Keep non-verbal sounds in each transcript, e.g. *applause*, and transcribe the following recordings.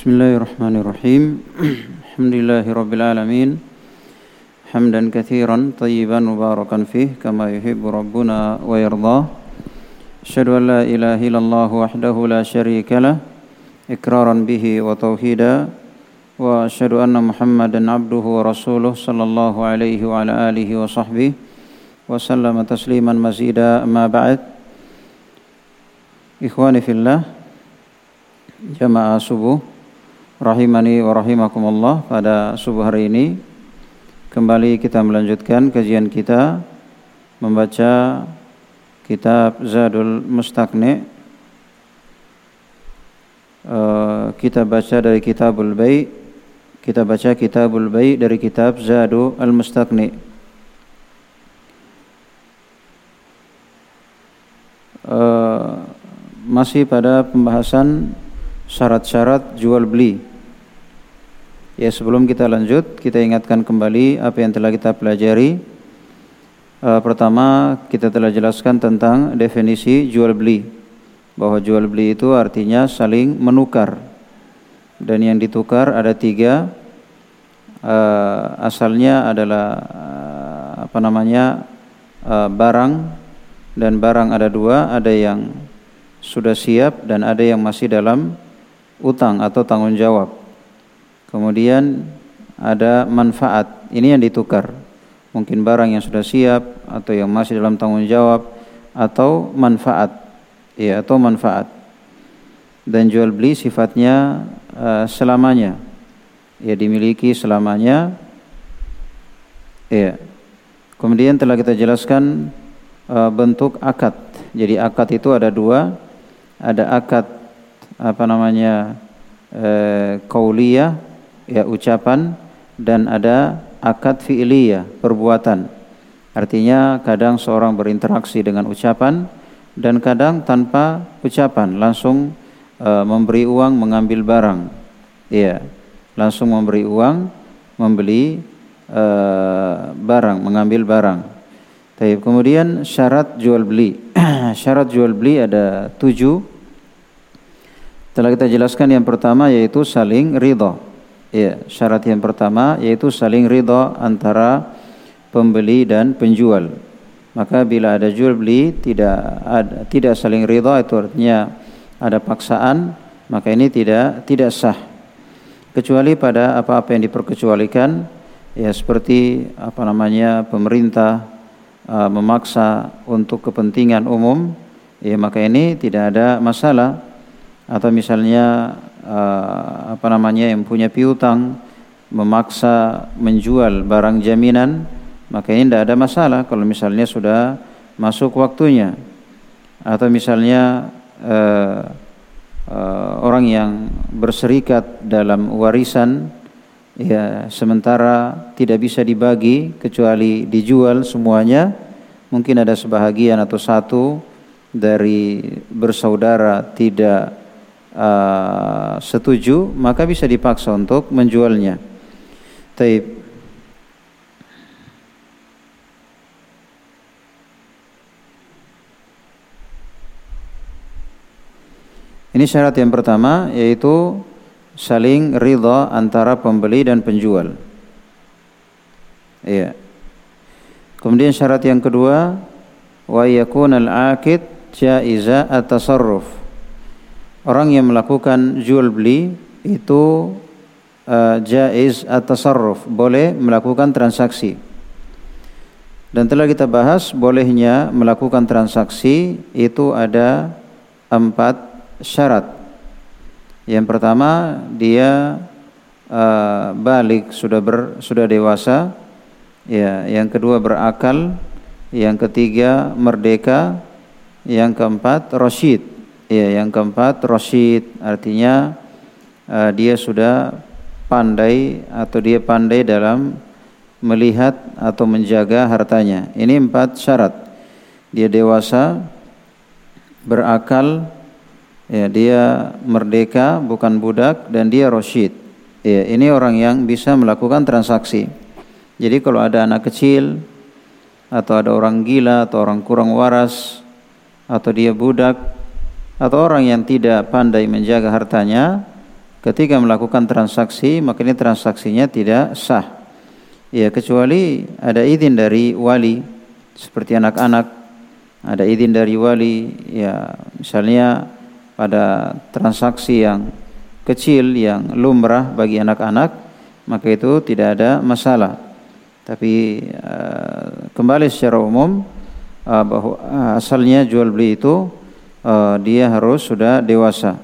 بسم الله الرحمن الرحيم الحمد لله رب العالمين حمدا كثيرا طيبا مباركا فيه كما يحب ربنا ويرضاه أشهد أن لا إله إلا الله وحده لا شريك له إكرارا به وتوحيدا وأشهد أن محمدا عبده ورسوله صلى الله عليه وعلى آله وصحبه وسلم تسليما مزيدا أما بعد إخواني في الله jamaah subuh. Rahimani wa rahimakumullah pada subuh hari ini kembali kita melanjutkan kajian kita membaca kitab Zadul Mustaqni uh, kita baca dari Kitabul Bai kita baca Kitabul Bai dari kitab Zadul Al-Mustaqni uh, masih pada pembahasan syarat-syarat jual beli. Ya sebelum kita lanjut, kita ingatkan kembali apa yang telah kita pelajari. Uh, pertama, kita telah jelaskan tentang definisi jual beli. Bahwa jual beli itu artinya saling menukar. Dan yang ditukar ada tiga. Uh, asalnya adalah uh, apa namanya uh, barang dan barang ada dua, ada yang sudah siap dan ada yang masih dalam utang atau tanggung jawab. Kemudian ada manfaat. Ini yang ditukar. Mungkin barang yang sudah siap atau yang masih dalam tanggung jawab atau manfaat. Ya, atau manfaat. Dan jual beli sifatnya uh, selamanya. Ya, dimiliki selamanya. Ya. Kemudian telah kita jelaskan uh, bentuk akad. Jadi akad itu ada dua. Ada akad apa namanya eh, kauliyah ya ucapan dan ada akad fi'liyah perbuatan. Artinya kadang seorang berinteraksi dengan ucapan dan kadang tanpa ucapan langsung uh, memberi uang mengambil barang. Iya, langsung memberi uang membeli uh, barang, mengambil barang. Tapi kemudian syarat jual beli. *clears throat* syarat jual beli ada tujuh telah kita jelaskan yang pertama yaitu saling ridho. Ya, syarat yang pertama yaitu saling ridho antara pembeli dan penjual. Maka bila ada jual beli tidak ada tidak saling ridho itu artinya ada paksaan, maka ini tidak tidak sah. Kecuali pada apa-apa yang diperkecualikan ya seperti apa namanya pemerintah uh, memaksa untuk kepentingan umum ya maka ini tidak ada masalah atau misalnya uh, apa namanya yang punya piutang memaksa menjual barang jaminan maka ini tidak ada masalah kalau misalnya sudah masuk waktunya. Atau misalnya uh, uh, orang yang berserikat dalam warisan ya sementara tidak bisa dibagi kecuali dijual semuanya mungkin ada sebahagian atau satu dari bersaudara tidak uh, setuju maka bisa dipaksa untuk menjualnya. Taib. Ini syarat yang pertama yaitu saling ridha antara pembeli dan penjual. Iya. Kemudian syarat yang kedua wa yakun al-aqid jaiza at-tasarruf orang yang melakukan jual beli itu uh, jaiz at-tasarruf, boleh melakukan transaksi. Dan telah kita bahas bolehnya melakukan transaksi itu ada empat syarat. Yang pertama dia uh, balik sudah ber, sudah dewasa. Ya, yang kedua berakal, yang ketiga merdeka, yang keempat rasyid. Ya, yang keempat Roshid artinya uh, dia sudah pandai atau dia pandai dalam melihat atau menjaga hartanya. Ini empat syarat. Dia dewasa, berakal, ya dia merdeka bukan budak dan dia Roshid. Ya, ini orang yang bisa melakukan transaksi. Jadi kalau ada anak kecil atau ada orang gila atau orang kurang waras atau dia budak atau orang yang tidak pandai menjaga hartanya ketika melakukan transaksi maka ini transaksinya tidak sah. Ya kecuali ada izin dari wali seperti anak-anak ada izin dari wali ya misalnya pada transaksi yang kecil yang lumrah bagi anak-anak maka itu tidak ada masalah tapi uh, kembali secara umum uh, bahwa uh, asalnya jual beli itu uh, dia harus sudah dewasa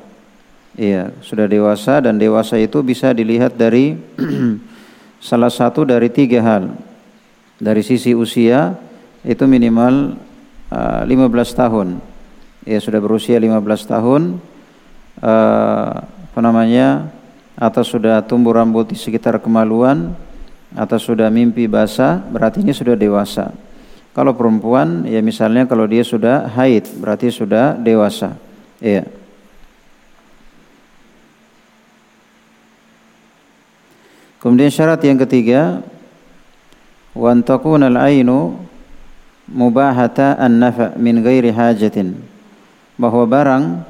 iya sudah dewasa dan dewasa itu bisa dilihat dari *clears throat* salah satu dari tiga hal dari sisi usia itu minimal uh, 15 tahun. Ya sudah berusia 15 tahun uh, apa namanya atau sudah tumbuh rambut di sekitar kemaluan atau sudah mimpi basah berarti ini sudah dewasa. Kalau perempuan ya misalnya kalau dia sudah haid berarti sudah dewasa. Iya. Kemudian syarat yang ketiga wan takunal ainu mubahata an-nafa min ghairi hajatin bahwa barang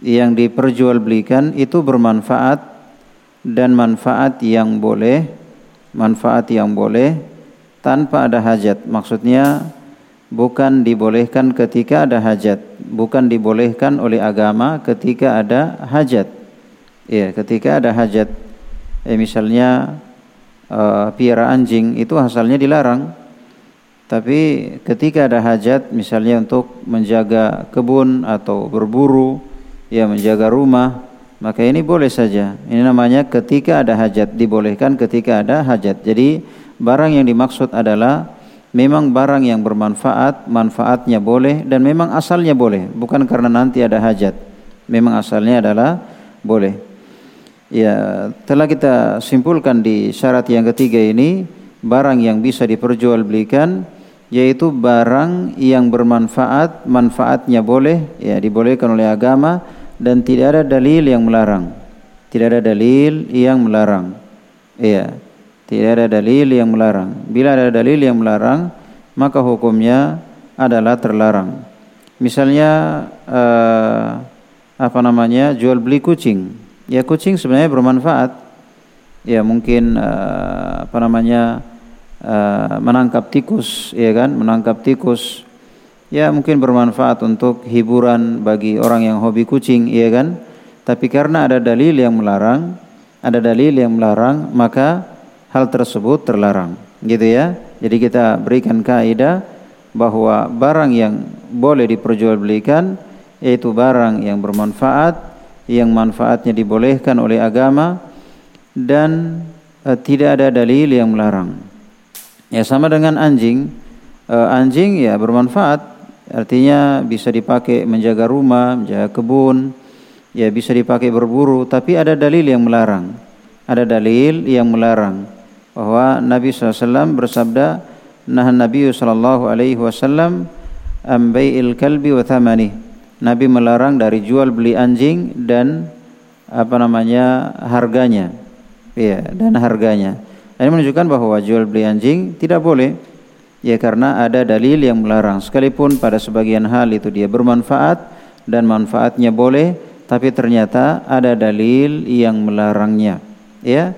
yang diperjualbelikan itu bermanfaat dan manfaat yang boleh manfaat yang boleh tanpa ada hajat. Maksudnya bukan dibolehkan ketika ada hajat. Bukan dibolehkan oleh agama ketika ada hajat. Ya ketika ada hajat. Eh, misalnya uh, piara anjing itu asalnya dilarang. Tapi ketika ada hajat misalnya untuk menjaga kebun atau berburu, ya menjaga rumah, maka ini boleh saja. Ini namanya ketika ada hajat, dibolehkan ketika ada hajat. Jadi barang yang dimaksud adalah memang barang yang bermanfaat, manfaatnya boleh dan memang asalnya boleh, bukan karena nanti ada hajat. Memang asalnya adalah boleh. Ya, telah kita simpulkan di syarat yang ketiga ini barang yang bisa diperjualbelikan yaitu barang yang bermanfaat, manfaatnya boleh, ya dibolehkan oleh agama dan tidak ada dalil yang melarang. Tidak ada dalil yang melarang. Iya, tidak ada dalil yang melarang. Bila ada dalil yang melarang, maka hukumnya adalah terlarang. Misalnya uh, apa namanya jual beli kucing. Ya kucing sebenarnya bermanfaat. Ya mungkin uh, apa namanya uh, menangkap tikus ya kan menangkap tikus ya mungkin bermanfaat untuk hiburan bagi orang yang hobi kucing ya kan tapi karena ada dalil yang melarang ada dalil yang melarang maka hal tersebut terlarang gitu ya jadi kita berikan kaidah bahwa barang yang boleh diperjualbelikan yaitu barang yang bermanfaat yang manfaatnya dibolehkan oleh agama dan uh, tidak ada dalil yang melarang Ya sama dengan anjing. Uh, anjing ya bermanfaat. Artinya bisa dipakai menjaga rumah, menjaga kebun, ya bisa dipakai berburu, tapi ada dalil yang melarang. Ada dalil yang melarang bahwa Nabi SAW bersabda, "Nah Nabi sallallahu alaihi wasallam ambai'il kalbi wa thamani." Nabi melarang dari jual beli anjing dan apa namanya harganya. Ya, dan harganya. Ini menunjukkan bahwa jual beli anjing tidak boleh ya karena ada dalil yang melarang sekalipun pada sebagian hal itu dia bermanfaat dan manfaatnya boleh tapi ternyata ada dalil yang melarangnya ya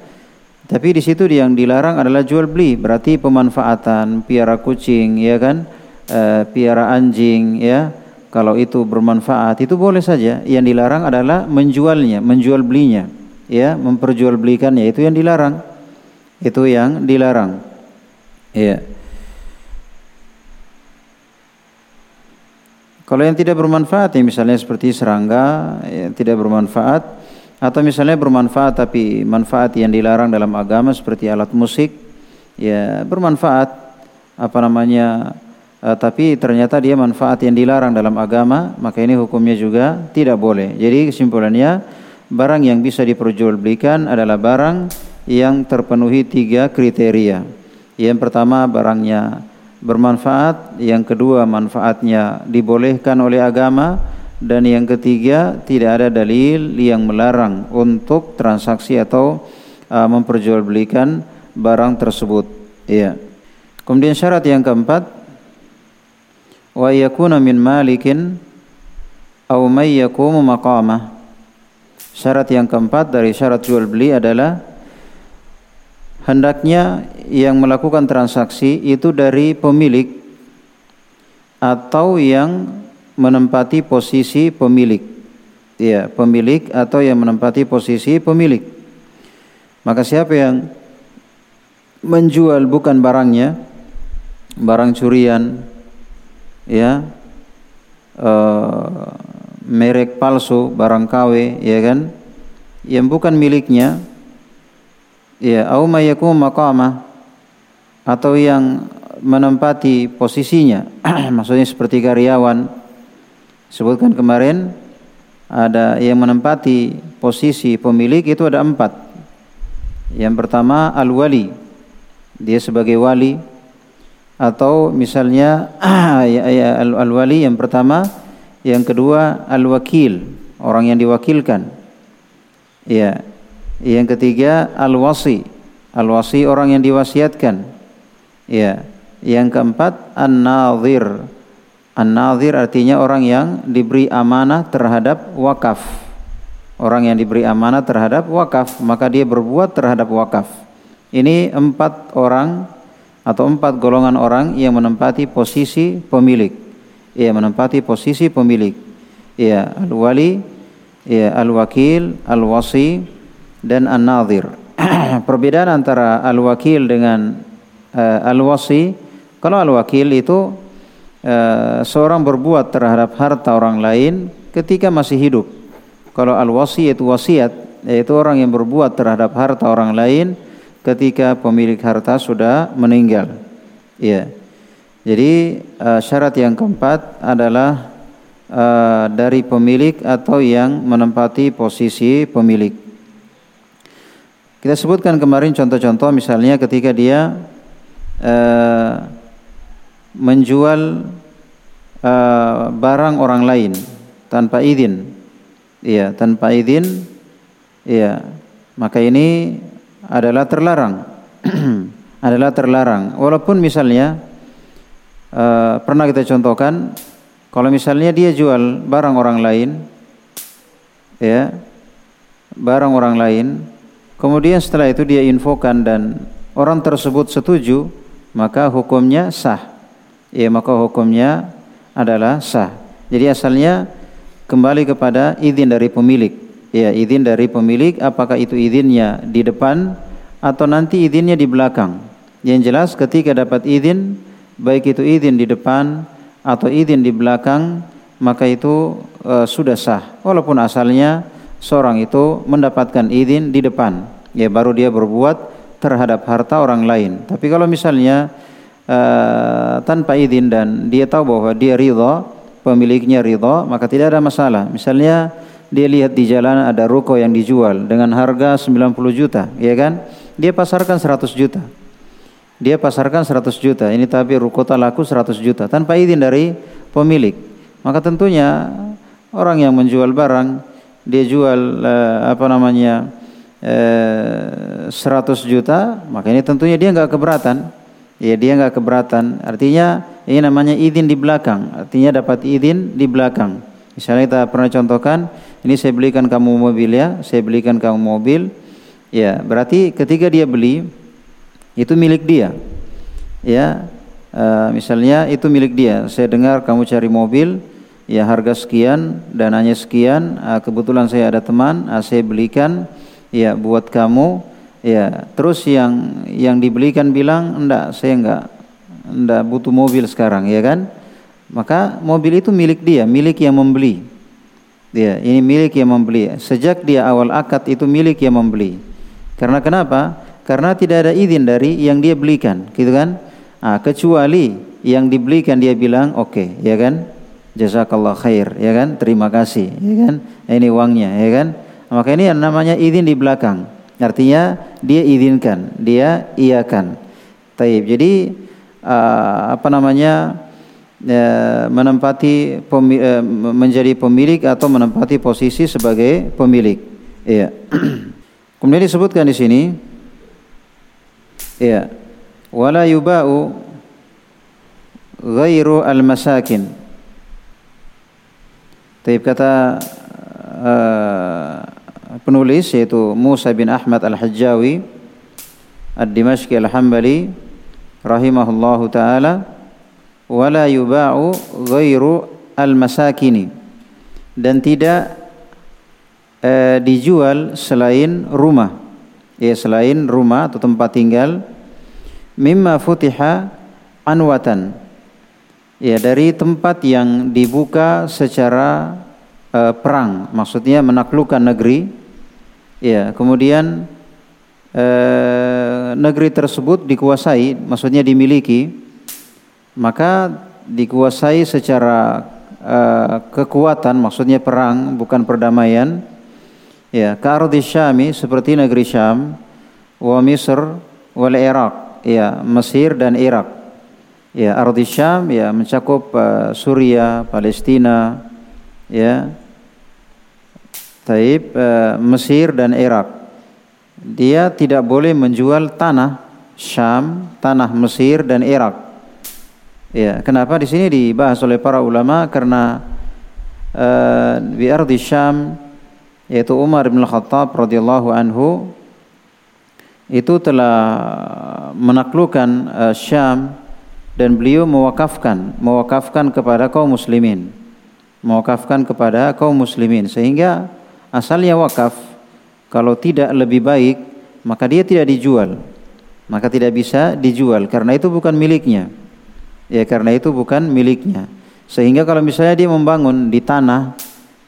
tapi di situ yang dilarang adalah jual beli berarti pemanfaatan piara kucing ya kan e, piara anjing ya kalau itu bermanfaat itu boleh saja yang dilarang adalah menjualnya menjual belinya ya memperjualbelikannya itu yang dilarang itu yang dilarang. Iya. Kalau yang tidak bermanfaat ya misalnya seperti serangga yang tidak bermanfaat atau misalnya bermanfaat tapi manfaat yang dilarang dalam agama seperti alat musik ya bermanfaat apa namanya uh, tapi ternyata dia manfaat yang dilarang dalam agama maka ini hukumnya juga tidak boleh. Jadi kesimpulannya barang yang bisa diperjualbelikan adalah barang yang terpenuhi tiga kriteria. Yang pertama barangnya bermanfaat, yang kedua manfaatnya dibolehkan oleh agama, dan yang ketiga tidak ada dalil yang melarang untuk transaksi atau uh, memperjualbelikan barang tersebut. Iya. Kemudian syarat yang keempat wa yakuna min malikin aw may maqamah. Syarat yang keempat dari syarat jual beli adalah hendaknya yang melakukan transaksi itu dari pemilik atau yang menempati posisi pemilik. Ya, pemilik atau yang menempati posisi pemilik. Maka siapa yang menjual bukan barangnya, barang curian, ya, uh, merek palsu, barang KW, ya kan, yang bukan miliknya, ya, au mayakum maqamah atau yang menempati posisinya, *clears throat* maksudnya seperti karyawan, sebutkan kemarin ada yang menempati posisi pemilik itu ada empat. Yang pertama al-wali, dia sebagai wali atau misalnya *clears throat* ya, ya, al-wali yang pertama, yang kedua al-wakil, orang yang diwakilkan. Ya. Yang ketiga al-wasi, al-wasi orang yang diwasiatkan. Ya. Yang keempat an-nadhir, An-nadhir artinya orang yang diberi amanah terhadap wakaf. Orang yang diberi amanah terhadap wakaf, maka dia berbuat terhadap wakaf. Ini empat orang atau empat golongan orang yang menempati posisi pemilik. Ia menempati posisi pemilik. Ya, al-wali, ya, al-wakil, al-wasi, dan an-nadhir. *clears throat* Perbedaan antara al-wakil dengan uh, al-wasi, kalau al-wakil itu Eh, seorang berbuat terhadap harta orang lain ketika masih hidup. Kalau al-wasi itu wasiat, yaitu orang yang berbuat terhadap harta orang lain ketika pemilik harta sudah meninggal. Ya. Jadi uh, syarat yang keempat adalah uh, dari pemilik atau yang menempati posisi pemilik. Kita sebutkan kemarin contoh-contoh misalnya ketika dia uh, menjual uh, barang orang lain tanpa izin. Iya, tanpa izin. Iya. Maka ini adalah terlarang. *clears throat* adalah terlarang. Walaupun misalnya uh, pernah kita contohkan kalau misalnya dia jual barang orang lain ya, barang orang lain, kemudian setelah itu dia infokan dan orang tersebut setuju, maka hukumnya sah ya maka hukumnya adalah sah. Jadi asalnya kembali kepada izin dari pemilik. Ya, izin dari pemilik apakah itu izinnya di depan atau nanti izinnya di belakang. Yang jelas ketika dapat izin baik itu izin di depan atau izin di belakang maka itu e, sudah sah walaupun asalnya seorang itu mendapatkan izin di depan ya baru dia berbuat terhadap harta orang lain tapi kalau misalnya uh, tanpa izin dan dia tahu bahwa dia ridha, pemiliknya ridha, maka tidak ada masalah. Misalnya dia lihat di jalan ada ruko yang dijual dengan harga 90 juta, ya kan? Dia pasarkan 100 juta. Dia pasarkan 100 juta. Ini tapi ruko tak laku 100 juta tanpa izin dari pemilik. Maka tentunya orang yang menjual barang dia jual uh, apa namanya eh, 100 juta, maka ini tentunya dia nggak keberatan ya dia nggak keberatan. Artinya ini namanya izin di belakang. Artinya dapat izin di belakang. Misalnya kita pernah contohkan, ini saya belikan kamu mobil ya, saya belikan kamu mobil. Ya, berarti ketika dia beli itu milik dia. Ya, uh, misalnya itu milik dia. Saya dengar kamu cari mobil, ya harga sekian, dananya sekian. Uh, kebetulan saya ada teman, uh, saya belikan ya buat kamu Ya, terus yang yang dibelikan bilang enggak, saya enggak enggak butuh mobil sekarang, ya kan? Maka mobil itu milik dia, milik yang membeli. Ya, ini milik yang membeli. Sejak dia awal akad itu milik yang membeli. Karena kenapa? Karena tidak ada izin dari yang dia belikan, gitu kan? Ah, kecuali yang dibelikan dia bilang oke, okay, ya kan? Jazakallah khair, ya kan? Terima kasih, ya kan? Ini uangnya, ya kan? Maka ini yang namanya izin di belakang. Artinya dia izinkan, dia iakan. Taib. Jadi uh, apa namanya uh, menempati pemi, uh, menjadi pemilik atau menempati posisi sebagai pemilik. Iya. *clears throat* Kemudian disebutkan di sini iya wala yuba'u ghairu al-masakin. Taib kata uh, penulis yaitu Musa bin Ahmad Al-Hajjawi Ad-Dimashqi Al-Hambali rahimahullahu taala wala yuba'u ghairu al-masakini. Dan tidak eh, dijual selain rumah. Ya selain rumah atau tempat tinggal mimma futiha anwatan. Ya dari tempat yang dibuka secara uh, perang. Maksudnya menaklukkan negeri ya kemudian uh, negeri tersebut dikuasai maksudnya dimiliki maka dikuasai secara uh, kekuatan maksudnya perang bukan perdamaian ya ka syami seperti negeri Syam wa Misr wal Iraq ya Mesir dan Irak ya ardi Syam ya mencakup uh, Suria, Palestina, ya. Taib uh, Mesir dan Irak. Dia tidak boleh menjual tanah Syam, tanah Mesir dan Irak. Ya, kenapa di sini dibahas oleh para ulama karena uh, di ardi Syam yaitu Umar bin Khattab radhiyallahu anhu itu telah menaklukkan uh, Syam dan beliau mewakafkan mewakafkan kepada kaum muslimin mewakafkan kepada kaum muslimin sehingga asalnya wakaf kalau tidak lebih baik maka dia tidak dijual maka tidak bisa dijual karena itu bukan miliknya ya karena itu bukan miliknya sehingga kalau misalnya dia membangun di tanah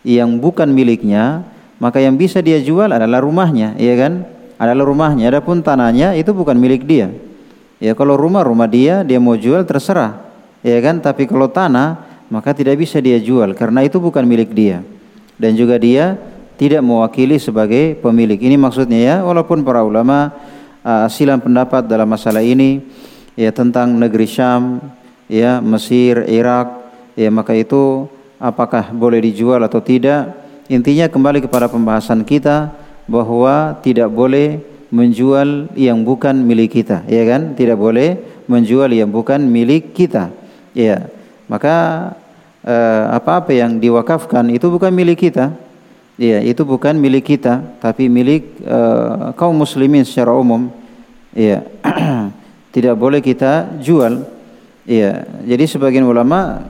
yang bukan miliknya maka yang bisa dia jual adalah rumahnya ya kan adalah rumahnya adapun tanahnya itu bukan milik dia Ya kalau rumah rumah dia, dia mau jual terserah. Ya kan? Tapi kalau tanah maka tidak bisa dia jual karena itu bukan milik dia. Dan juga dia tidak mewakili sebagai pemilik. Ini maksudnya ya, walaupun para ulama uh, silam pendapat dalam masalah ini ya tentang negeri Syam, ya Mesir, Irak, ya maka itu apakah boleh dijual atau tidak? Intinya kembali kepada pembahasan kita bahwa tidak boleh menjual yang bukan milik kita, ya kan? Tidak boleh menjual yang bukan milik kita. Ya. Maka eh, apa-apa yang diwakafkan itu bukan milik kita. Ya, itu bukan milik kita, tapi milik uh, kaum muslimin secara umum. Ya. *clears throat* Tidak boleh kita jual. Ya. Jadi sebagian ulama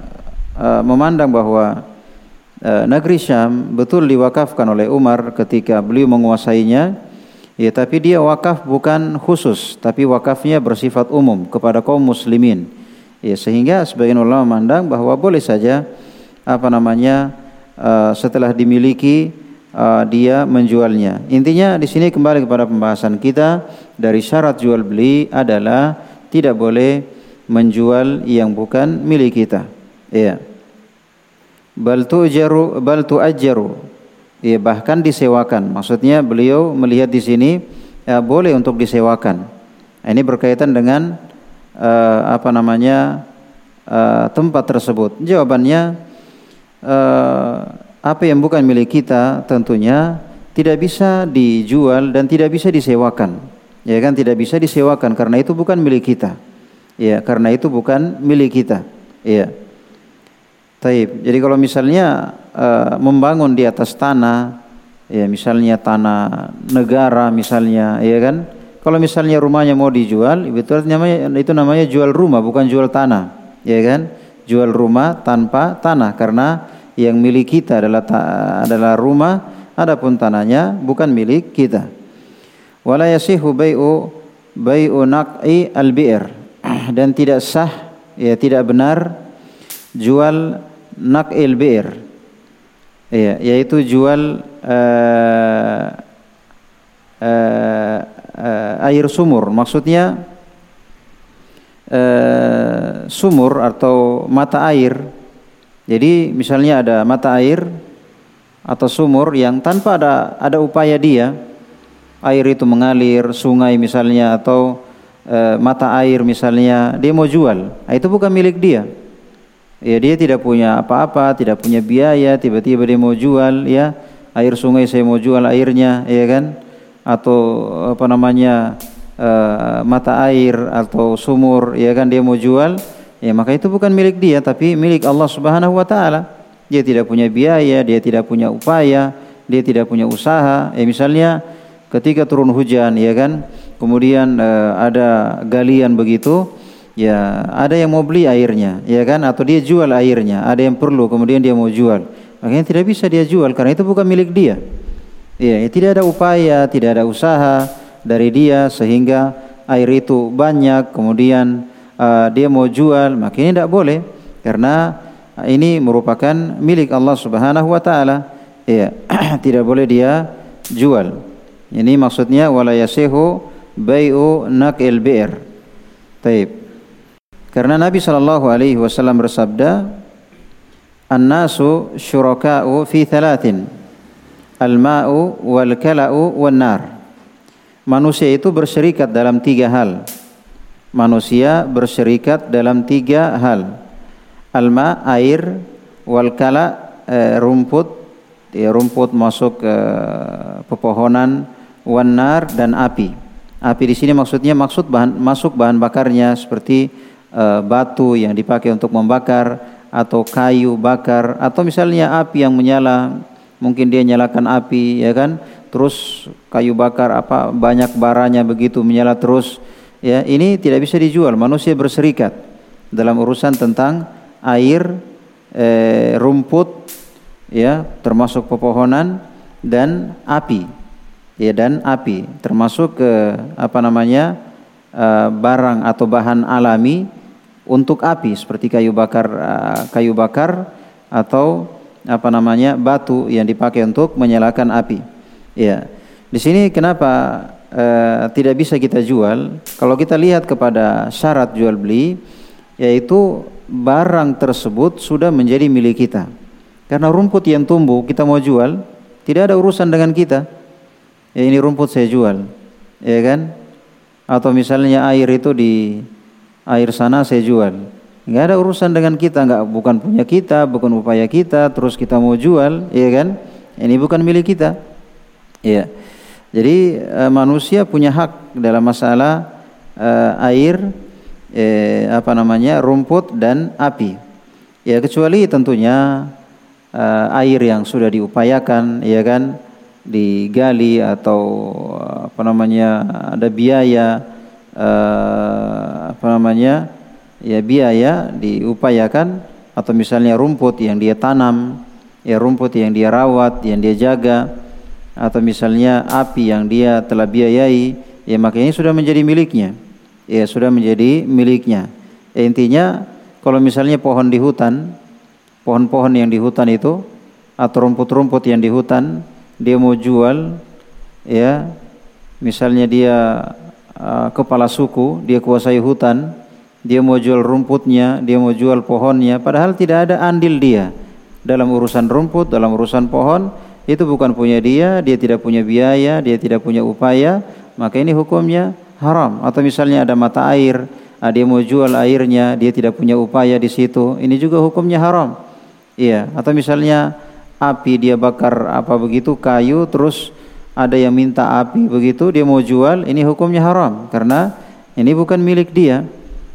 uh, memandang bahwa uh, negeri Syam betul diwakafkan oleh Umar ketika beliau menguasainya Ya, tapi dia wakaf bukan khusus, tapi wakafnya bersifat umum kepada kaum muslimin. Ya, sehingga sebagian ulama memandang bahwa boleh saja apa namanya uh, setelah dimiliki uh, dia menjualnya. Intinya di sini kembali kepada pembahasan kita dari syarat jual beli adalah tidak boleh menjual yang bukan milik kita. Ya. Bal tu'jaru bal tu'ajjaru ya, bahkan disewakan. Maksudnya beliau melihat di sini ya, boleh untuk disewakan. Ini berkaitan dengan uh, apa namanya uh, tempat tersebut. Jawabannya uh, apa yang bukan milik kita tentunya tidak bisa dijual dan tidak bisa disewakan. Ya kan tidak bisa disewakan karena itu bukan milik kita. Ya, karena itu bukan milik kita. Ya. Taib. Jadi kalau misalnya uh, membangun di atas tanah, ya misalnya tanah negara misalnya, ya kan? Kalau misalnya rumahnya mau dijual, itu namanya itu namanya jual rumah bukan jual tanah, ya kan? Jual rumah tanpa tanah karena yang milik kita adalah ta adalah rumah, adapun tanahnya bukan milik kita. Wala yasihu bai'u bai'u naq'i al-bi'r. *clears throat* Dan tidak sah ya tidak benar jual nakil bir ya, yaitu jual uh, uh, uh, air sumur. Maksudnya uh, sumur atau mata air. Jadi misalnya ada mata air atau sumur yang tanpa ada ada upaya dia air itu mengalir sungai misalnya atau uh, mata air misalnya dia mau jual. Nah, itu bukan milik dia. Ya dia tidak punya apa-apa, tidak punya biaya, tiba-tiba dia mau jual ya. Air sungai saya mau jual airnya, ya kan? Atau apa namanya uh, mata air atau sumur, ya kan dia mau jual, ya maka itu bukan milik dia tapi milik Allah Subhanahu wa taala. Dia tidak punya biaya, dia tidak punya upaya, dia tidak punya usaha, ya misalnya ketika turun hujan ya kan, kemudian uh, ada galian begitu, ya ada yang mau beli airnya, ya kan, atau dia jual airnya, ada yang perlu kemudian dia mau jual, makanya tidak bisa dia jual karena itu bukan milik dia. Ya, ya tidak ada upaya, tidak ada usaha dari dia sehingga air itu banyak, kemudian uh, dia mau jual, maka ini tidak boleh karena ini merupakan milik Allah Subhanahu wa taala. Ya, *clears throat* tidak boleh dia jual. Ini maksudnya wala yasihu bai'u naqil bi'r. Taib. Karena Nabi sallallahu alaihi wasallam bersabda, "An-nasu syuraka'u fi thalathin." Al-ma'u wal kala'u wan nar. Manusia itu berserikat dalam tiga hal. Manusia berserikat dalam tiga hal. Alma air wal kala eh, rumput ya rumput masuk ke pepohonan wanar dan api. Api di sini maksudnya maksud bahan masuk bahan bakarnya seperti eh, batu yang dipakai untuk membakar atau kayu bakar atau misalnya api yang menyala mungkin dia nyalakan api ya kan terus kayu bakar apa banyak baranya begitu menyala terus ya ini tidak bisa dijual manusia berserikat dalam urusan tentang air, eh, rumput, ya termasuk pepohonan dan api, ya dan api termasuk ke apa namanya eh, barang atau bahan alami untuk api seperti kayu bakar, eh, kayu bakar atau apa namanya batu yang dipakai untuk menyalakan api. Ya, di sini kenapa eh, tidak bisa kita jual? Kalau kita lihat kepada syarat jual beli, yaitu barang tersebut sudah menjadi milik kita. Karena rumput yang tumbuh kita mau jual, tidak ada urusan dengan kita. Ya ini rumput saya jual, ya kan? Atau misalnya air itu di air sana saya jual. Enggak ada urusan dengan kita, enggak bukan punya kita, bukan upaya kita, terus kita mau jual, ya kan? Ini bukan milik kita. Ya. Jadi uh, manusia punya hak dalam masalah uh, air eh, apa namanya rumput dan api. Ya kecuali tentunya eh, air yang sudah diupayakan, ya kan, digali atau apa namanya ada biaya eh, apa namanya ya biaya diupayakan atau misalnya rumput yang dia tanam, ya rumput yang dia rawat, yang dia jaga atau misalnya api yang dia telah biayai, ya maka ini sudah menjadi miliknya ya sudah menjadi miliknya. Ya, intinya kalau misalnya pohon di hutan, pohon-pohon yang di hutan itu atau rumput-rumput yang di hutan dia mau jual ya misalnya dia uh, kepala suku dia kuasai hutan dia mau jual rumputnya dia mau jual pohonnya padahal tidak ada andil dia dalam urusan rumput dalam urusan pohon itu bukan punya dia dia tidak punya biaya dia tidak punya upaya maka ini hukumnya haram. Atau misalnya ada mata air ah, dia mau jual airnya dia tidak punya upaya di situ ini juga hukumnya haram. Iya atau misalnya api dia bakar apa begitu kayu terus ada yang minta api begitu dia mau jual ini hukumnya haram. Karena ini bukan milik dia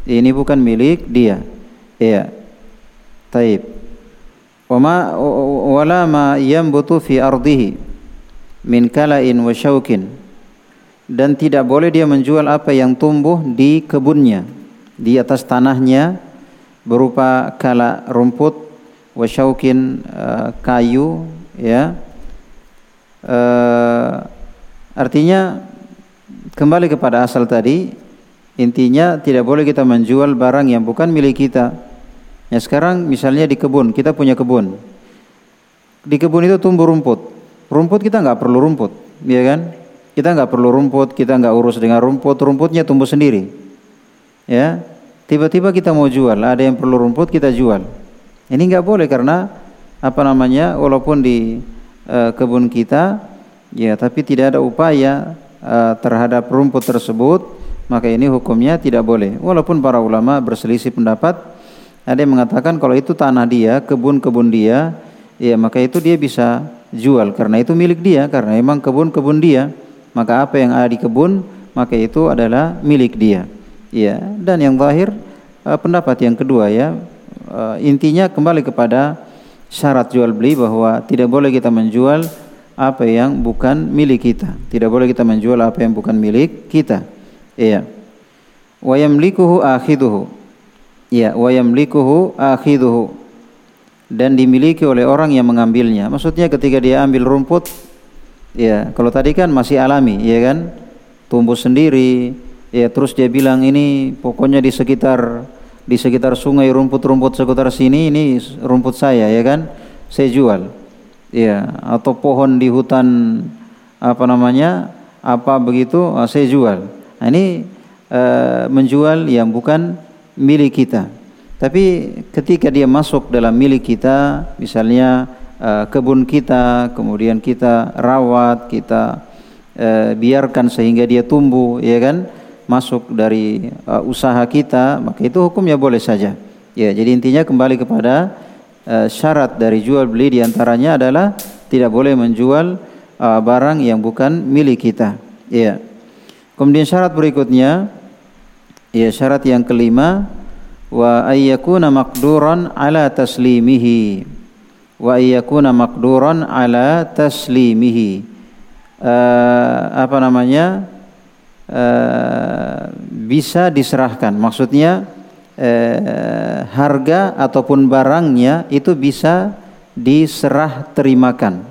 ini bukan milik dia. Iya taib wama wala ma yambutu fi ardihi min kala'in wa syaukin dan tidak boleh dia menjual apa yang tumbuh di kebunnya di atas tanahnya berupa kala rumput wasyaukin uh, kayu ya. Uh, artinya kembali kepada asal tadi intinya tidak boleh kita menjual barang yang bukan milik kita ya sekarang misalnya di kebun kita punya kebun di kebun itu tumbuh rumput rumput kita nggak perlu rumput ya kan kita nggak perlu rumput, kita nggak urus dengan rumput, rumputnya tumbuh sendiri. Ya, tiba-tiba kita mau jual, ada yang perlu rumput kita jual. Ini nggak boleh karena apa namanya, walaupun di uh, kebun kita, ya tapi tidak ada upaya uh, terhadap rumput tersebut, maka ini hukumnya tidak boleh. Walaupun para ulama berselisih pendapat, ada yang mengatakan kalau itu tanah dia, kebun-kebun dia, ya maka itu dia bisa jual karena itu milik dia, karena memang kebun-kebun dia maka apa yang ada di kebun maka itu adalah milik dia. Ya, dan yang zahir uh, pendapat yang kedua ya uh, intinya kembali kepada syarat jual beli bahwa tidak boleh kita menjual apa yang bukan milik kita. Tidak boleh kita menjual apa yang bukan milik kita. Iya. Wa yamlikuhu akhiduhu. Ya, wa yamlikuhu akhiduhu. Dan dimiliki oleh orang yang mengambilnya. Maksudnya ketika dia ambil rumput, ya, kalau tadi kan masih alami, ya kan? Tumbuh sendiri, ya terus dia bilang ini pokoknya di sekitar di sekitar sungai rumput-rumput sekitar sini ini rumput saya ya kan saya jual ya atau pohon di hutan apa namanya apa begitu ah, saya jual nah, ini e, menjual yang bukan milik kita tapi ketika dia masuk dalam milik kita misalnya e, kebun kita kemudian kita rawat kita e, biarkan sehingga dia tumbuh ya kan masuk dari uh, usaha kita maka itu hukumnya boleh saja ya jadi intinya kembali kepada syarat dari jual beli di antaranya adalah tidak boleh menjual barang yang bukan milik kita. Ya. Kemudian syarat berikutnya ya syarat yang kelima wa ayyakuna maqduran ala taslimihi. Wa ayyakuna maqduran ala taslimihi. Uh, apa namanya? Uh, bisa diserahkan. Maksudnya eh, harga ataupun barangnya itu bisa diserah terimakan.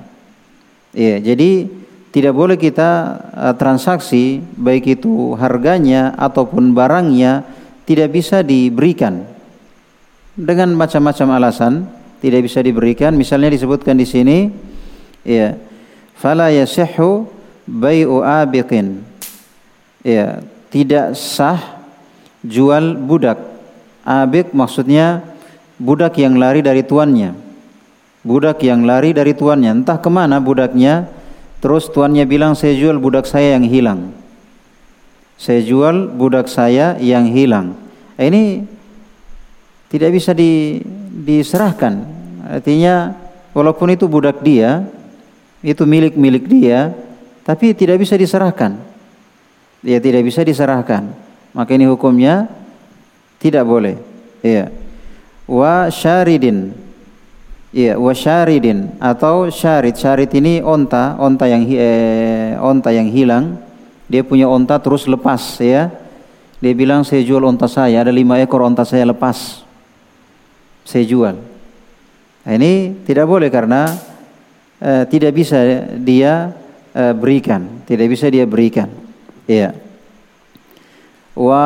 Ya, jadi tidak boleh kita uh, transaksi baik itu harganya ataupun barangnya tidak bisa diberikan dengan macam-macam alasan tidak bisa diberikan. Misalnya disebutkan di sini ya fala yasihhu bai'u abiqin. Ya, tidak sah jual budak Abik maksudnya budak yang lari dari tuannya. Budak yang lari dari tuannya. Entah ke mana budaknya. Terus tuannya bilang saya jual budak saya yang hilang. Saya jual budak saya yang hilang. Ini tidak bisa di, diserahkan. Artinya walaupun itu budak dia, itu milik-milik dia, tapi tidak bisa diserahkan. Dia tidak bisa diserahkan. Maka ini hukumnya tidak boleh. Iya. Wa syaridin. Iya, wa syaridin atau syarid. Syarid ini onta, onta yang eh, onta yang hilang. Dia punya onta terus lepas ya. Dia bilang saya jual onta saya, ada lima ekor onta saya lepas. Saya jual. Nah, ini tidak boleh karena eh, tidak bisa dia eh, berikan, tidak bisa dia berikan. Iya wa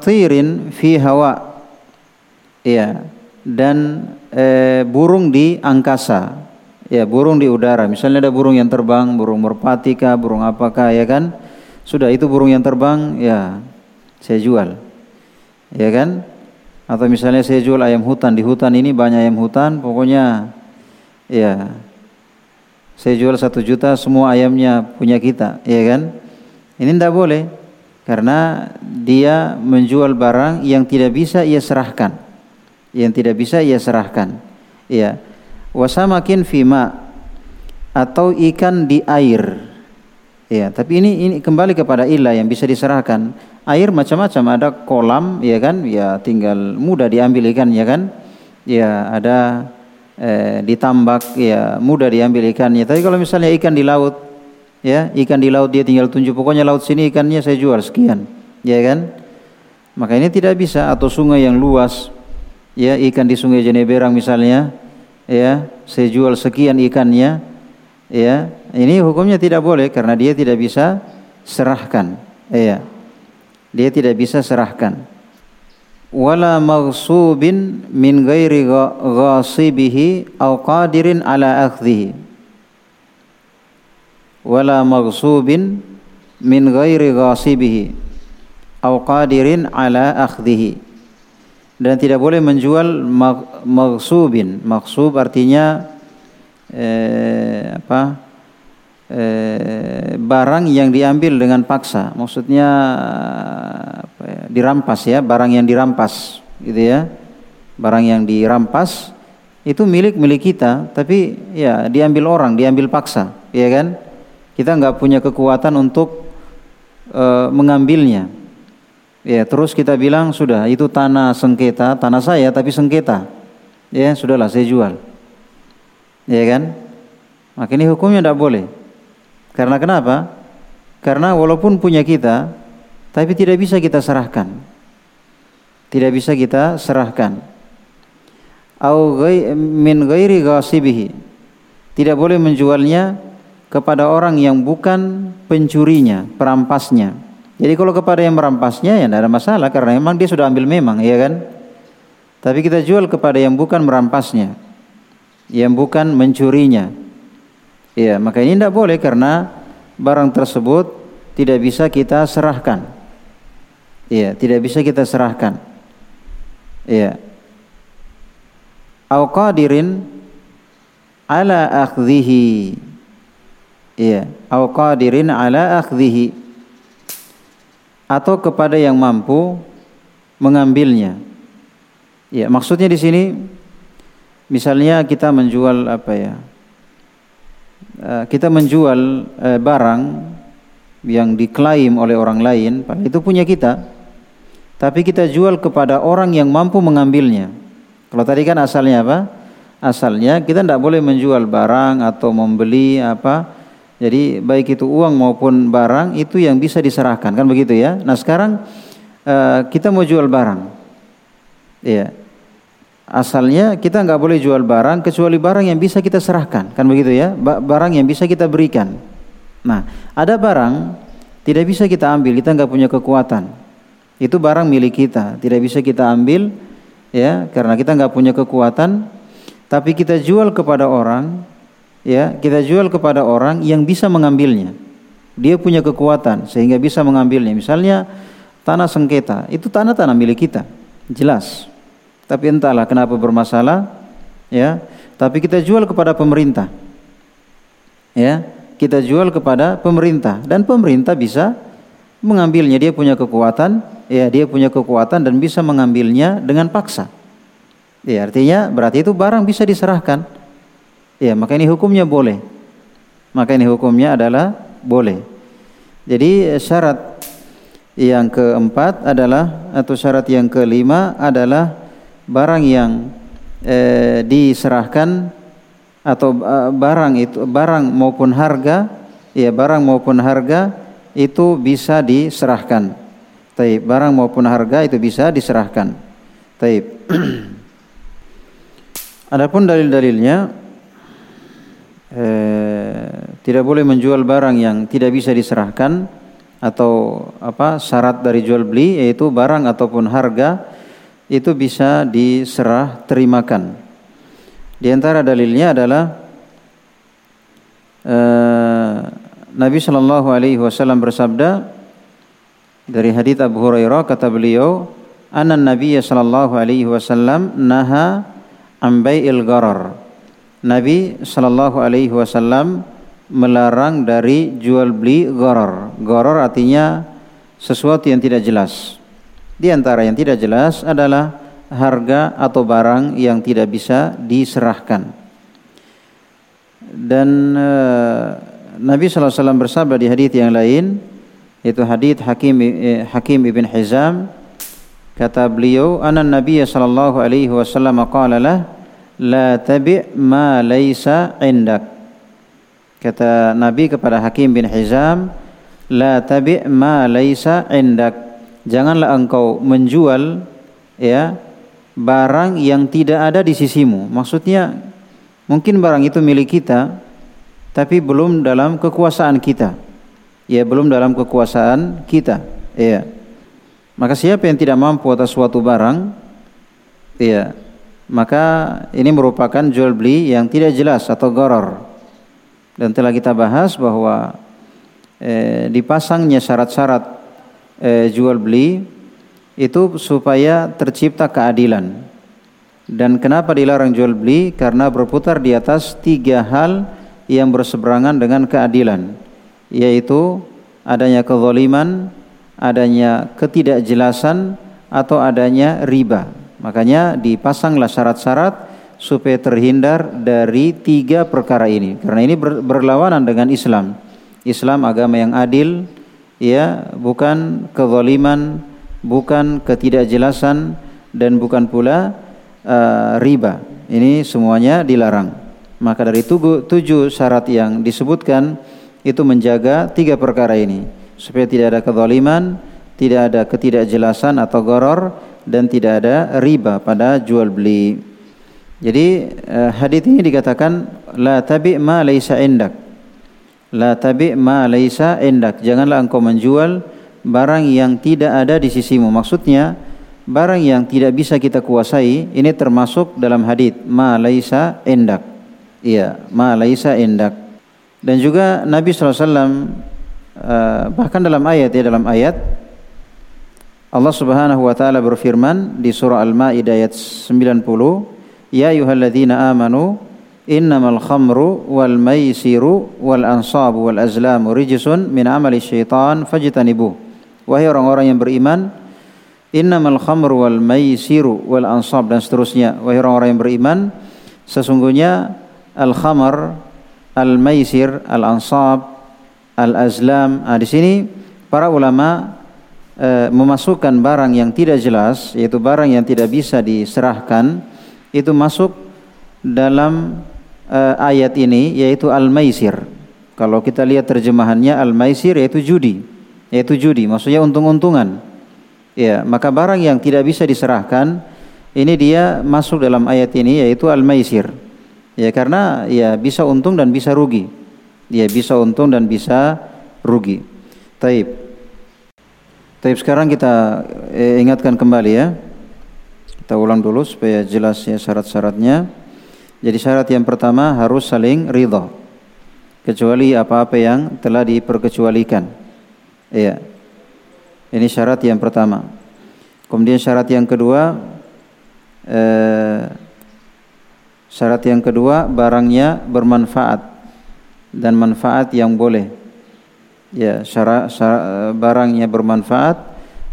tirin fi hawa ya dan e, burung di angkasa. Ya burung di udara. Misalnya ada burung yang terbang burung merpati kah burung apakah ya kan? Sudah itu burung yang terbang ya saya jual. Ya kan? Atau misalnya saya jual ayam hutan. Di hutan ini banyak ayam hutan pokoknya ya saya jual satu juta semua ayamnya punya kita ya kan? Ini tidak boleh karena dia menjual barang yang tidak bisa ia serahkan yang tidak bisa ia serahkan. Ya wasamakin fima atau ikan di air. Ya tapi ini ini kembali kepada ilah yang bisa diserahkan. Air macam-macam ada kolam ya kan? Ya tinggal mudah diambil ikan ya kan? Ya ada eh, ditambak ya mudah diambil ikannya. Tapi kalau misalnya ikan di laut ya ikan di laut dia tinggal tunjuk pokoknya laut sini ikannya saya jual sekian. Ya kan? Maka ini tidak bisa atau sungai yang luas ya ikan di sungai Jeneberang misalnya ya saya jual sekian ikannya ya ini hukumnya tidak boleh karena dia tidak bisa serahkan ya dia tidak bisa serahkan. Wala maghsubin min ghairi ghasibihi au qadirin ala akhdhihi wala maghsubin min ghairi ghasibihi au qadirin ala akhdhihi dan tidak boleh menjual maghsubin. Maghsub artinya eh, apa eh, barang yang diambil dengan paksa. Maksudnya apa ya, dirampas ya barang yang dirampas gitu ya. Barang yang dirampas itu milik milik kita tapi ya diambil orang diambil paksa ya kan? Kita nggak punya kekuatan untuk e, mengambilnya. Ya, terus kita bilang sudah itu tanah sengketa, tanah saya tapi sengketa. Ya, sudahlah saya jual. Ya kan? Maka ini hukumnya tidak boleh. Karena kenapa? Karena walaupun punya kita, tapi tidak bisa kita serahkan. Tidak bisa kita serahkan. Min ghairi ghasibihi. Tidak boleh menjualnya kepada orang yang bukan pencurinya, perampasnya. Jadi kalau kepada yang merampasnya ya tidak ada masalah karena memang dia sudah ambil memang, ya kan? Tapi kita jual kepada yang bukan merampasnya, yang bukan mencurinya. Ya, maka ini tidak boleh karena barang tersebut tidak bisa kita serahkan. Iya, tidak bisa kita serahkan. Iya. Au qadirin ala akhdhihi. Iya, au qadirin ala akhdhihi. Atau kepada yang mampu mengambilnya. Ya, maksudnya di sini misalnya kita menjual apa ya? Eh, kita menjual uh, barang yang diklaim oleh orang lain, itu punya kita. Tapi kita jual kepada orang yang mampu mengambilnya. Kalau tadi kan asalnya apa? Asalnya kita tidak boleh menjual barang atau membeli apa. Jadi baik itu uang maupun barang itu yang bisa diserahkan. Kan begitu ya. Nah sekarang uh, kita mau jual barang, ya asalnya kita nggak boleh jual barang kecuali barang yang bisa kita serahkan. Kan begitu ya? Barang yang bisa kita berikan. Nah ada barang tidak bisa kita ambil kita nggak punya kekuatan. Itu barang milik kita. Tidak bisa kita ambil ya karena kita nggak punya kekuatan. Tapi kita jual kepada orang ya kita jual kepada orang yang bisa mengambilnya dia punya kekuatan sehingga bisa mengambilnya misalnya tanah sengketa itu tanah tanah milik kita jelas tapi entahlah kenapa bermasalah, ya. Tapi kita jual kepada pemerintah, ya. Kita jual kepada pemerintah dan pemerintah bisa mengambilnya. Dia punya kekuatan, ya. Dia punya kekuatan dan bisa mengambilnya dengan paksa. Ya, artinya berarti itu barang bisa diserahkan. Ya, maka ini hukumnya boleh. Maka ini hukumnya adalah boleh. Jadi syarat yang keempat adalah atau syarat yang kelima adalah barang yang eh, diserahkan atau uh, barang itu barang maupun harga ya barang maupun harga itu bisa diserahkan. Taib barang maupun harga itu bisa diserahkan. Taib. *clears throat* Adapun dalil-dalilnya eh, tidak boleh menjual barang yang tidak bisa diserahkan atau apa syarat dari jual beli yaitu barang ataupun harga itu bisa diserah terimakan. Di antara dalilnya adalah uh, Nabi Shallallahu Alaihi Wasallam bersabda dari hadits Abu Hurairah kata beliau, "Anan Nabi Shallallahu Alaihi Wasallam naha ambai il garar." Nabi Shallallahu Alaihi Wasallam melarang dari jual beli garar. Garar artinya sesuatu yang tidak jelas. Di antara yang tidak jelas adalah harga atau barang yang tidak bisa diserahkan. Dan uh, Nabi SAW bersabda di hadis yang lain, itu hadis Hakim eh, Hakim ibn Hizam kata beliau, "Anan Nabi sallallahu alaihi wasallam qala lah, la tabi' ma laisa indak." Kata Nabi kepada Hakim bin Hizam, "La tabi' ma laisa indak." janganlah engkau menjual ya barang yang tidak ada di sisimu. Maksudnya mungkin barang itu milik kita tapi belum dalam kekuasaan kita. Ya, belum dalam kekuasaan kita. Ya. Maka siapa yang tidak mampu atas suatu barang ya, maka ini merupakan jual beli yang tidak jelas atau goror. Dan telah kita bahas bahwa eh, dipasangnya syarat-syarat eh, jual beli itu supaya tercipta keadilan. Dan kenapa dilarang jual beli? Karena berputar di atas tiga hal yang berseberangan dengan keadilan, yaitu adanya kezaliman, adanya ketidakjelasan, atau adanya riba. Makanya dipasanglah syarat-syarat supaya terhindar dari tiga perkara ini. Karena ini berlawanan dengan Islam. Islam agama yang adil, ya bukan kezaliman, bukan ketidakjelasan dan bukan pula uh, riba. Ini semuanya dilarang. Maka dari tujuh, tujuh syarat yang disebutkan itu menjaga tiga perkara ini supaya tidak ada kezaliman, tidak ada ketidakjelasan atau goror dan tidak ada riba pada jual beli. Jadi uh, hadis ini dikatakan la tabi ma laisa indak. La tabi ma laisa indak. Janganlah engkau menjual barang yang tidak ada di sisimu. Maksudnya barang yang tidak bisa kita kuasai ini termasuk dalam hadis ma laisa indak. Iya, ma laisa indak. Dan juga Nabi SAW eh, bahkan dalam ayat ya dalam ayat Allah Subhanahu wa taala berfirman di surah Al-Maidah ayat 90, "Ya ayyuhalladzina amanu innamal khamru wal maisiru wal ansabu wal azlamu rijsun min amali syaitan fajtanibu." Wahai orang-orang yang beriman, innamal khamru wal maisiru wal ansab dan seterusnya. Wahai orang-orang yang beriman, sesungguhnya al-khamar, al-maisir, al-ansab, al-azlam. Nah, di sini para ulama e, memasukkan barang yang tidak jelas, yaitu barang yang tidak bisa diserahkan, itu masuk dalam e, ayat ini, yaitu al-maisir. Kalau kita lihat terjemahannya al-maisir yaitu judi, yaitu judi, maksudnya untung-untungan. Ya, maka barang yang tidak bisa diserahkan ini dia masuk dalam ayat ini yaitu al-maisir. Ya karena ya bisa untung dan bisa rugi. Ya bisa untung dan bisa rugi. Taib. Taib sekarang kita eh, ingatkan kembali ya. Kita ulang dulu supaya jelas ya syarat-syaratnya. Jadi syarat yang pertama harus saling ridha. Kecuali apa-apa yang telah diperkecualikan. Iya. Ini syarat yang pertama. Kemudian syarat yang kedua eh, Syarat yang kedua barangnya bermanfaat dan manfaat yang boleh. Ya, syarat, syarat barangnya bermanfaat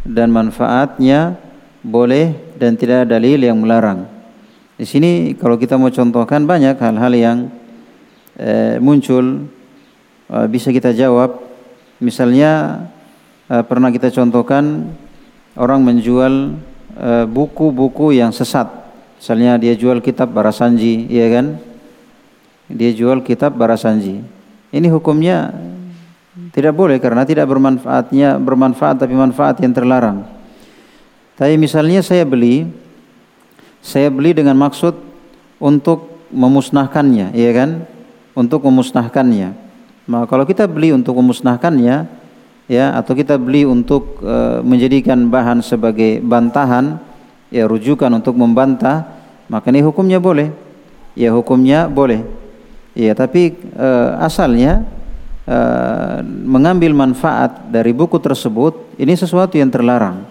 dan manfaatnya boleh dan tidak ada dalil yang melarang. Di sini kalau kita mau contohkan banyak hal-hal yang eh, muncul eh, bisa kita jawab. Misalnya eh, pernah kita contohkan orang menjual eh, buku-buku eh, yang sesat Misalnya dia jual kitab Barasanji, iya kan? Dia jual kitab Barasanji. Ini hukumnya tidak boleh karena tidak bermanfaatnya bermanfaat tapi manfaat yang terlarang. Tapi misalnya saya beli saya beli dengan maksud untuk memusnahkannya, iya kan? Untuk memusnahkannya. Maka kalau kita beli untuk memusnahkannya, ya atau kita beli untuk e, menjadikan bahan sebagai bantahan, ya rujukan untuk membantah, maka ini hukumnya boleh. Ya hukumnya boleh. Ya tapi e, asalnya e, mengambil manfaat dari buku tersebut ini sesuatu yang terlarang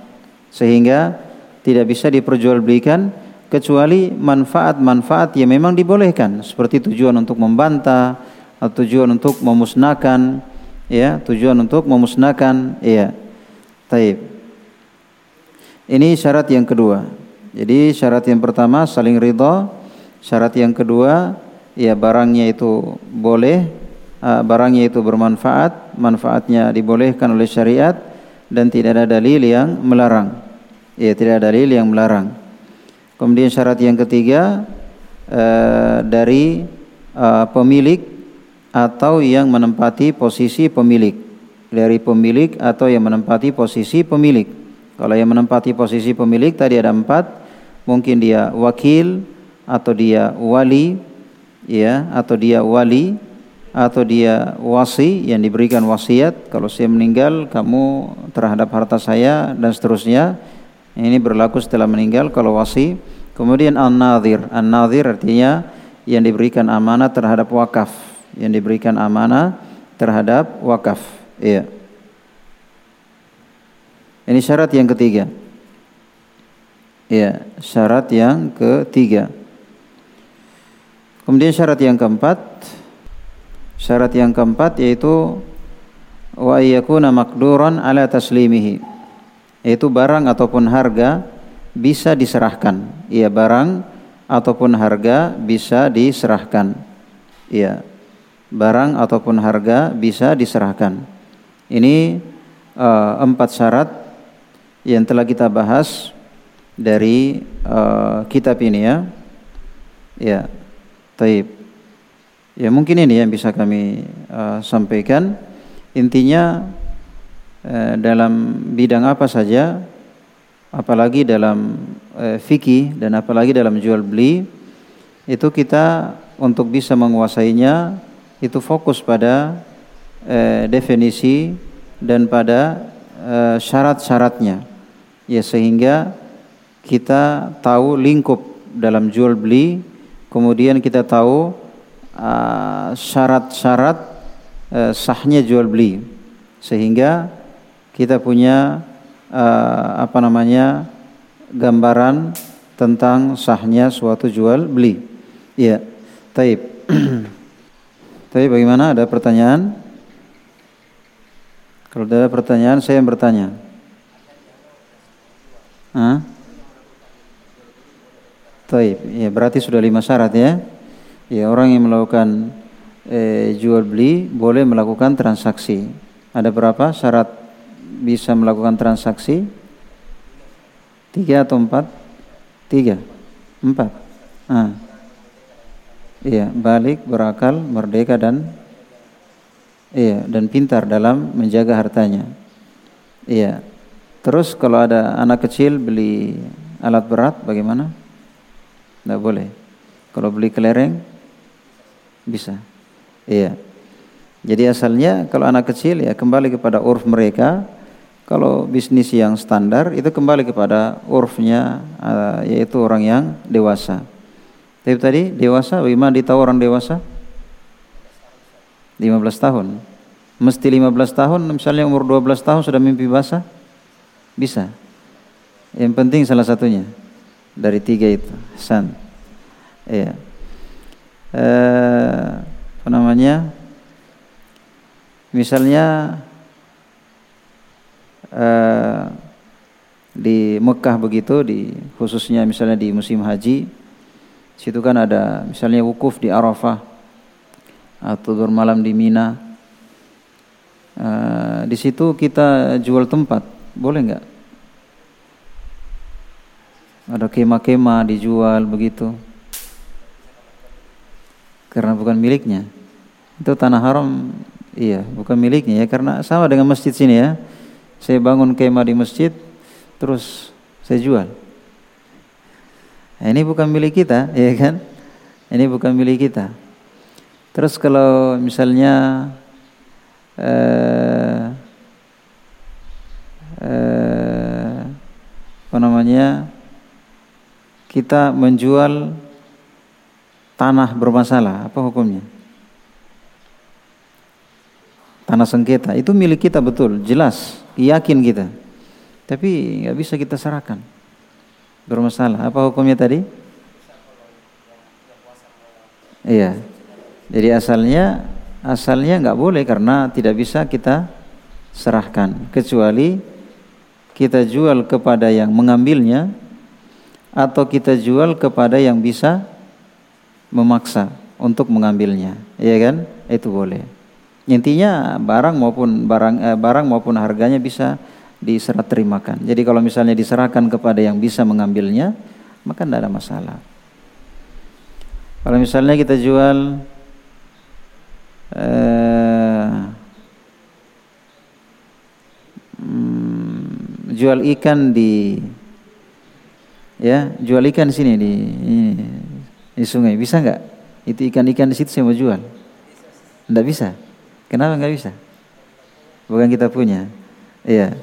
sehingga tidak bisa diperjualbelikan kecuali manfaat-manfaat yang memang dibolehkan seperti tujuan untuk membantah atau tujuan untuk memusnahkan ya tujuan untuk memusnahkan ya taib. Ini syarat yang kedua. Jadi syarat yang pertama saling ridha, syarat yang kedua ya barangnya itu boleh, barangnya itu bermanfaat, manfaatnya dibolehkan oleh syariat dan tidak ada dalil yang melarang. Ya, tidak ada dalil yang melarang. Kemudian syarat yang ketiga uh, dari uh, pemilik atau yang menempati posisi pemilik. Dari pemilik atau yang menempati posisi pemilik. Kalau yang menempati posisi pemilik tadi ada empat, mungkin dia wakil atau dia wali, ya, atau dia wali atau dia wasi yang diberikan wasiat. Kalau saya meninggal, kamu terhadap harta saya dan seterusnya. Ini berlaku setelah meninggal kalau wasi. Kemudian an-nadhir. An-nadhir artinya yang diberikan amanah terhadap wakaf, yang diberikan amanah terhadap wakaf. Iya. Ini syarat yang ketiga. Ya, syarat yang ketiga. Kemudian syarat yang keempat, syarat yang keempat yaitu wa yakuna maqduran ala taslimihi. Yaitu barang ataupun harga bisa diserahkan. Iya, barang ataupun harga bisa diserahkan. Iya. Barang ataupun harga bisa diserahkan. Ini uh, empat syarat yang telah kita bahas dari uh, kitab ini ya. Ya. Taib. Ya mungkin ini yang bisa kami uh, sampaikan. Intinya uh, dalam bidang apa saja, apalagi dalam uh, fikih dan apalagi dalam jual beli, itu kita untuk bisa menguasainya itu fokus pada uh, definisi dan pada uh, syarat-syaratnya. Ya sehingga kita tahu lingkup dalam jual beli, kemudian kita tahu syarat-syarat uh, sahnya jual beli sehingga kita punya uh, apa namanya gambaran tentang sahnya suatu jual beli. Iya. Taib. *clears throat* Taib bagaimana? Ada pertanyaan? Kalau ada pertanyaan saya yang bertanya. Hah? Taib. Ya, berarti sudah lima syarat ya. Ya, orang yang melakukan eh, jual beli boleh melakukan transaksi. Ada berapa syarat bisa melakukan transaksi? Tiga atau empat? Tiga, empat. Ah. Iya, balik, berakal, merdeka dan iya dan pintar dalam menjaga hartanya. Iya. Terus kalau ada anak kecil beli alat berat bagaimana? Tidak boleh. Kalau beli kelereng bisa. Iya. Jadi asalnya kalau anak kecil ya kembali kepada urf mereka. Kalau bisnis yang standar itu kembali kepada urfnya uh, yaitu orang yang dewasa. Tapi tadi dewasa bagaimana ditahu orang dewasa? 15 tahun. Mesti 15 tahun misalnya umur 12 tahun sudah mimpi basah? Bisa. Yang penting salah satunya dari tiga itu. San. Iya eh, apa namanya? Misalnya eh, di Mekah begitu di khususnya misalnya di musim haji situ kan ada misalnya wukuf di Arafah atau bermalam di Mina. Eh, di situ kita jual tempat boleh nggak? Ada kema-kema dijual begitu karena bukan miliknya. Itu tanah haram, iya, bukan miliknya ya karena sama dengan masjid sini ya. Saya bangun kemah di masjid, terus saya jual. Ini bukan milik kita, *laughs* ya kan? Ini bukan milik kita. Terus kalau misalnya eh, eh, apa namanya kita menjual tanah bermasalah, apa hukumnya? Tanah sengketa itu milik kita betul, jelas, yakin kita. Tapi nggak bisa kita serahkan. Bermasalah. Apa hukumnya tadi? Iya. Jadi asalnya asalnya nggak boleh karena tidak bisa kita serahkan kecuali kita jual kepada yang mengambilnya atau kita jual kepada yang bisa memaksa untuk mengambilnya, ya kan? Itu boleh. Intinya barang maupun barang eh, barang maupun harganya bisa diserah terimakan. Jadi kalau misalnya diserahkan kepada yang bisa mengambilnya, maka tidak ada masalah. Kalau misalnya kita jual eh, hmm, jual ikan di ya jual ikan sini di ini, di sungai. Bisa nggak? Itu ikan-ikan di situ saya mau jual. Nggak bisa. Kenapa nggak bisa? Bukan kita punya. Iya.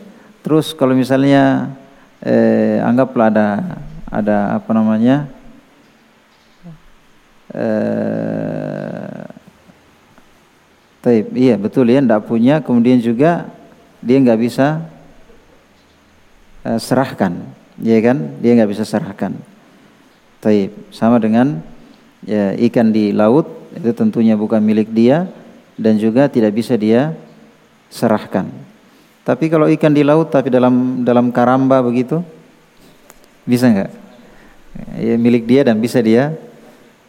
Terus kalau misalnya eh, anggaplah ada ada apa namanya eh, Taib, iya betul ya, ndak punya, kemudian juga dia nggak bisa eh, serahkan, ya kan? Dia nggak bisa serahkan. Taib. Sama dengan ya, ikan di laut itu tentunya bukan milik dia dan juga tidak bisa dia serahkan. Tapi kalau ikan di laut tapi dalam dalam karamba begitu bisa nggak? Ya, milik dia dan bisa dia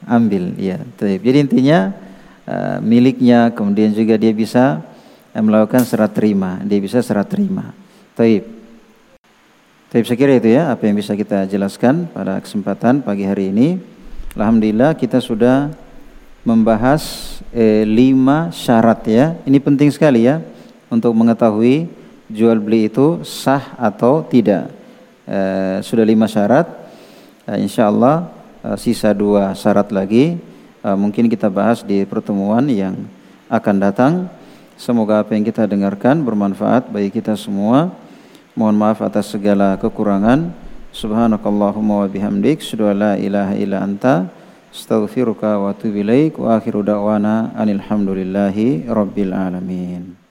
ambil. Ya, taib. Jadi intinya uh, miliknya kemudian juga dia bisa uh, melakukan serah terima. Dia bisa serah terima. Taib. Saya kira itu ya apa yang bisa kita jelaskan pada kesempatan pagi hari ini. Alhamdulillah kita sudah membahas eh, lima syarat ya. Ini penting sekali ya untuk mengetahui jual beli itu sah atau tidak. Eh, sudah lima syarat. Eh, insya Allah eh, sisa dua syarat lagi. Eh, mungkin kita bahas di pertemuan yang akan datang. Semoga apa yang kita dengarkan bermanfaat bagi kita semua. Mohon maaf atas segala kekurangan. Subhanakallahumma wa bihamdik. Asyhadu la ilaha illa anta. Astaghfiruka wa atubu ilaik. Wa akhiru da'wana anil hamdulillahi rabbil alamin.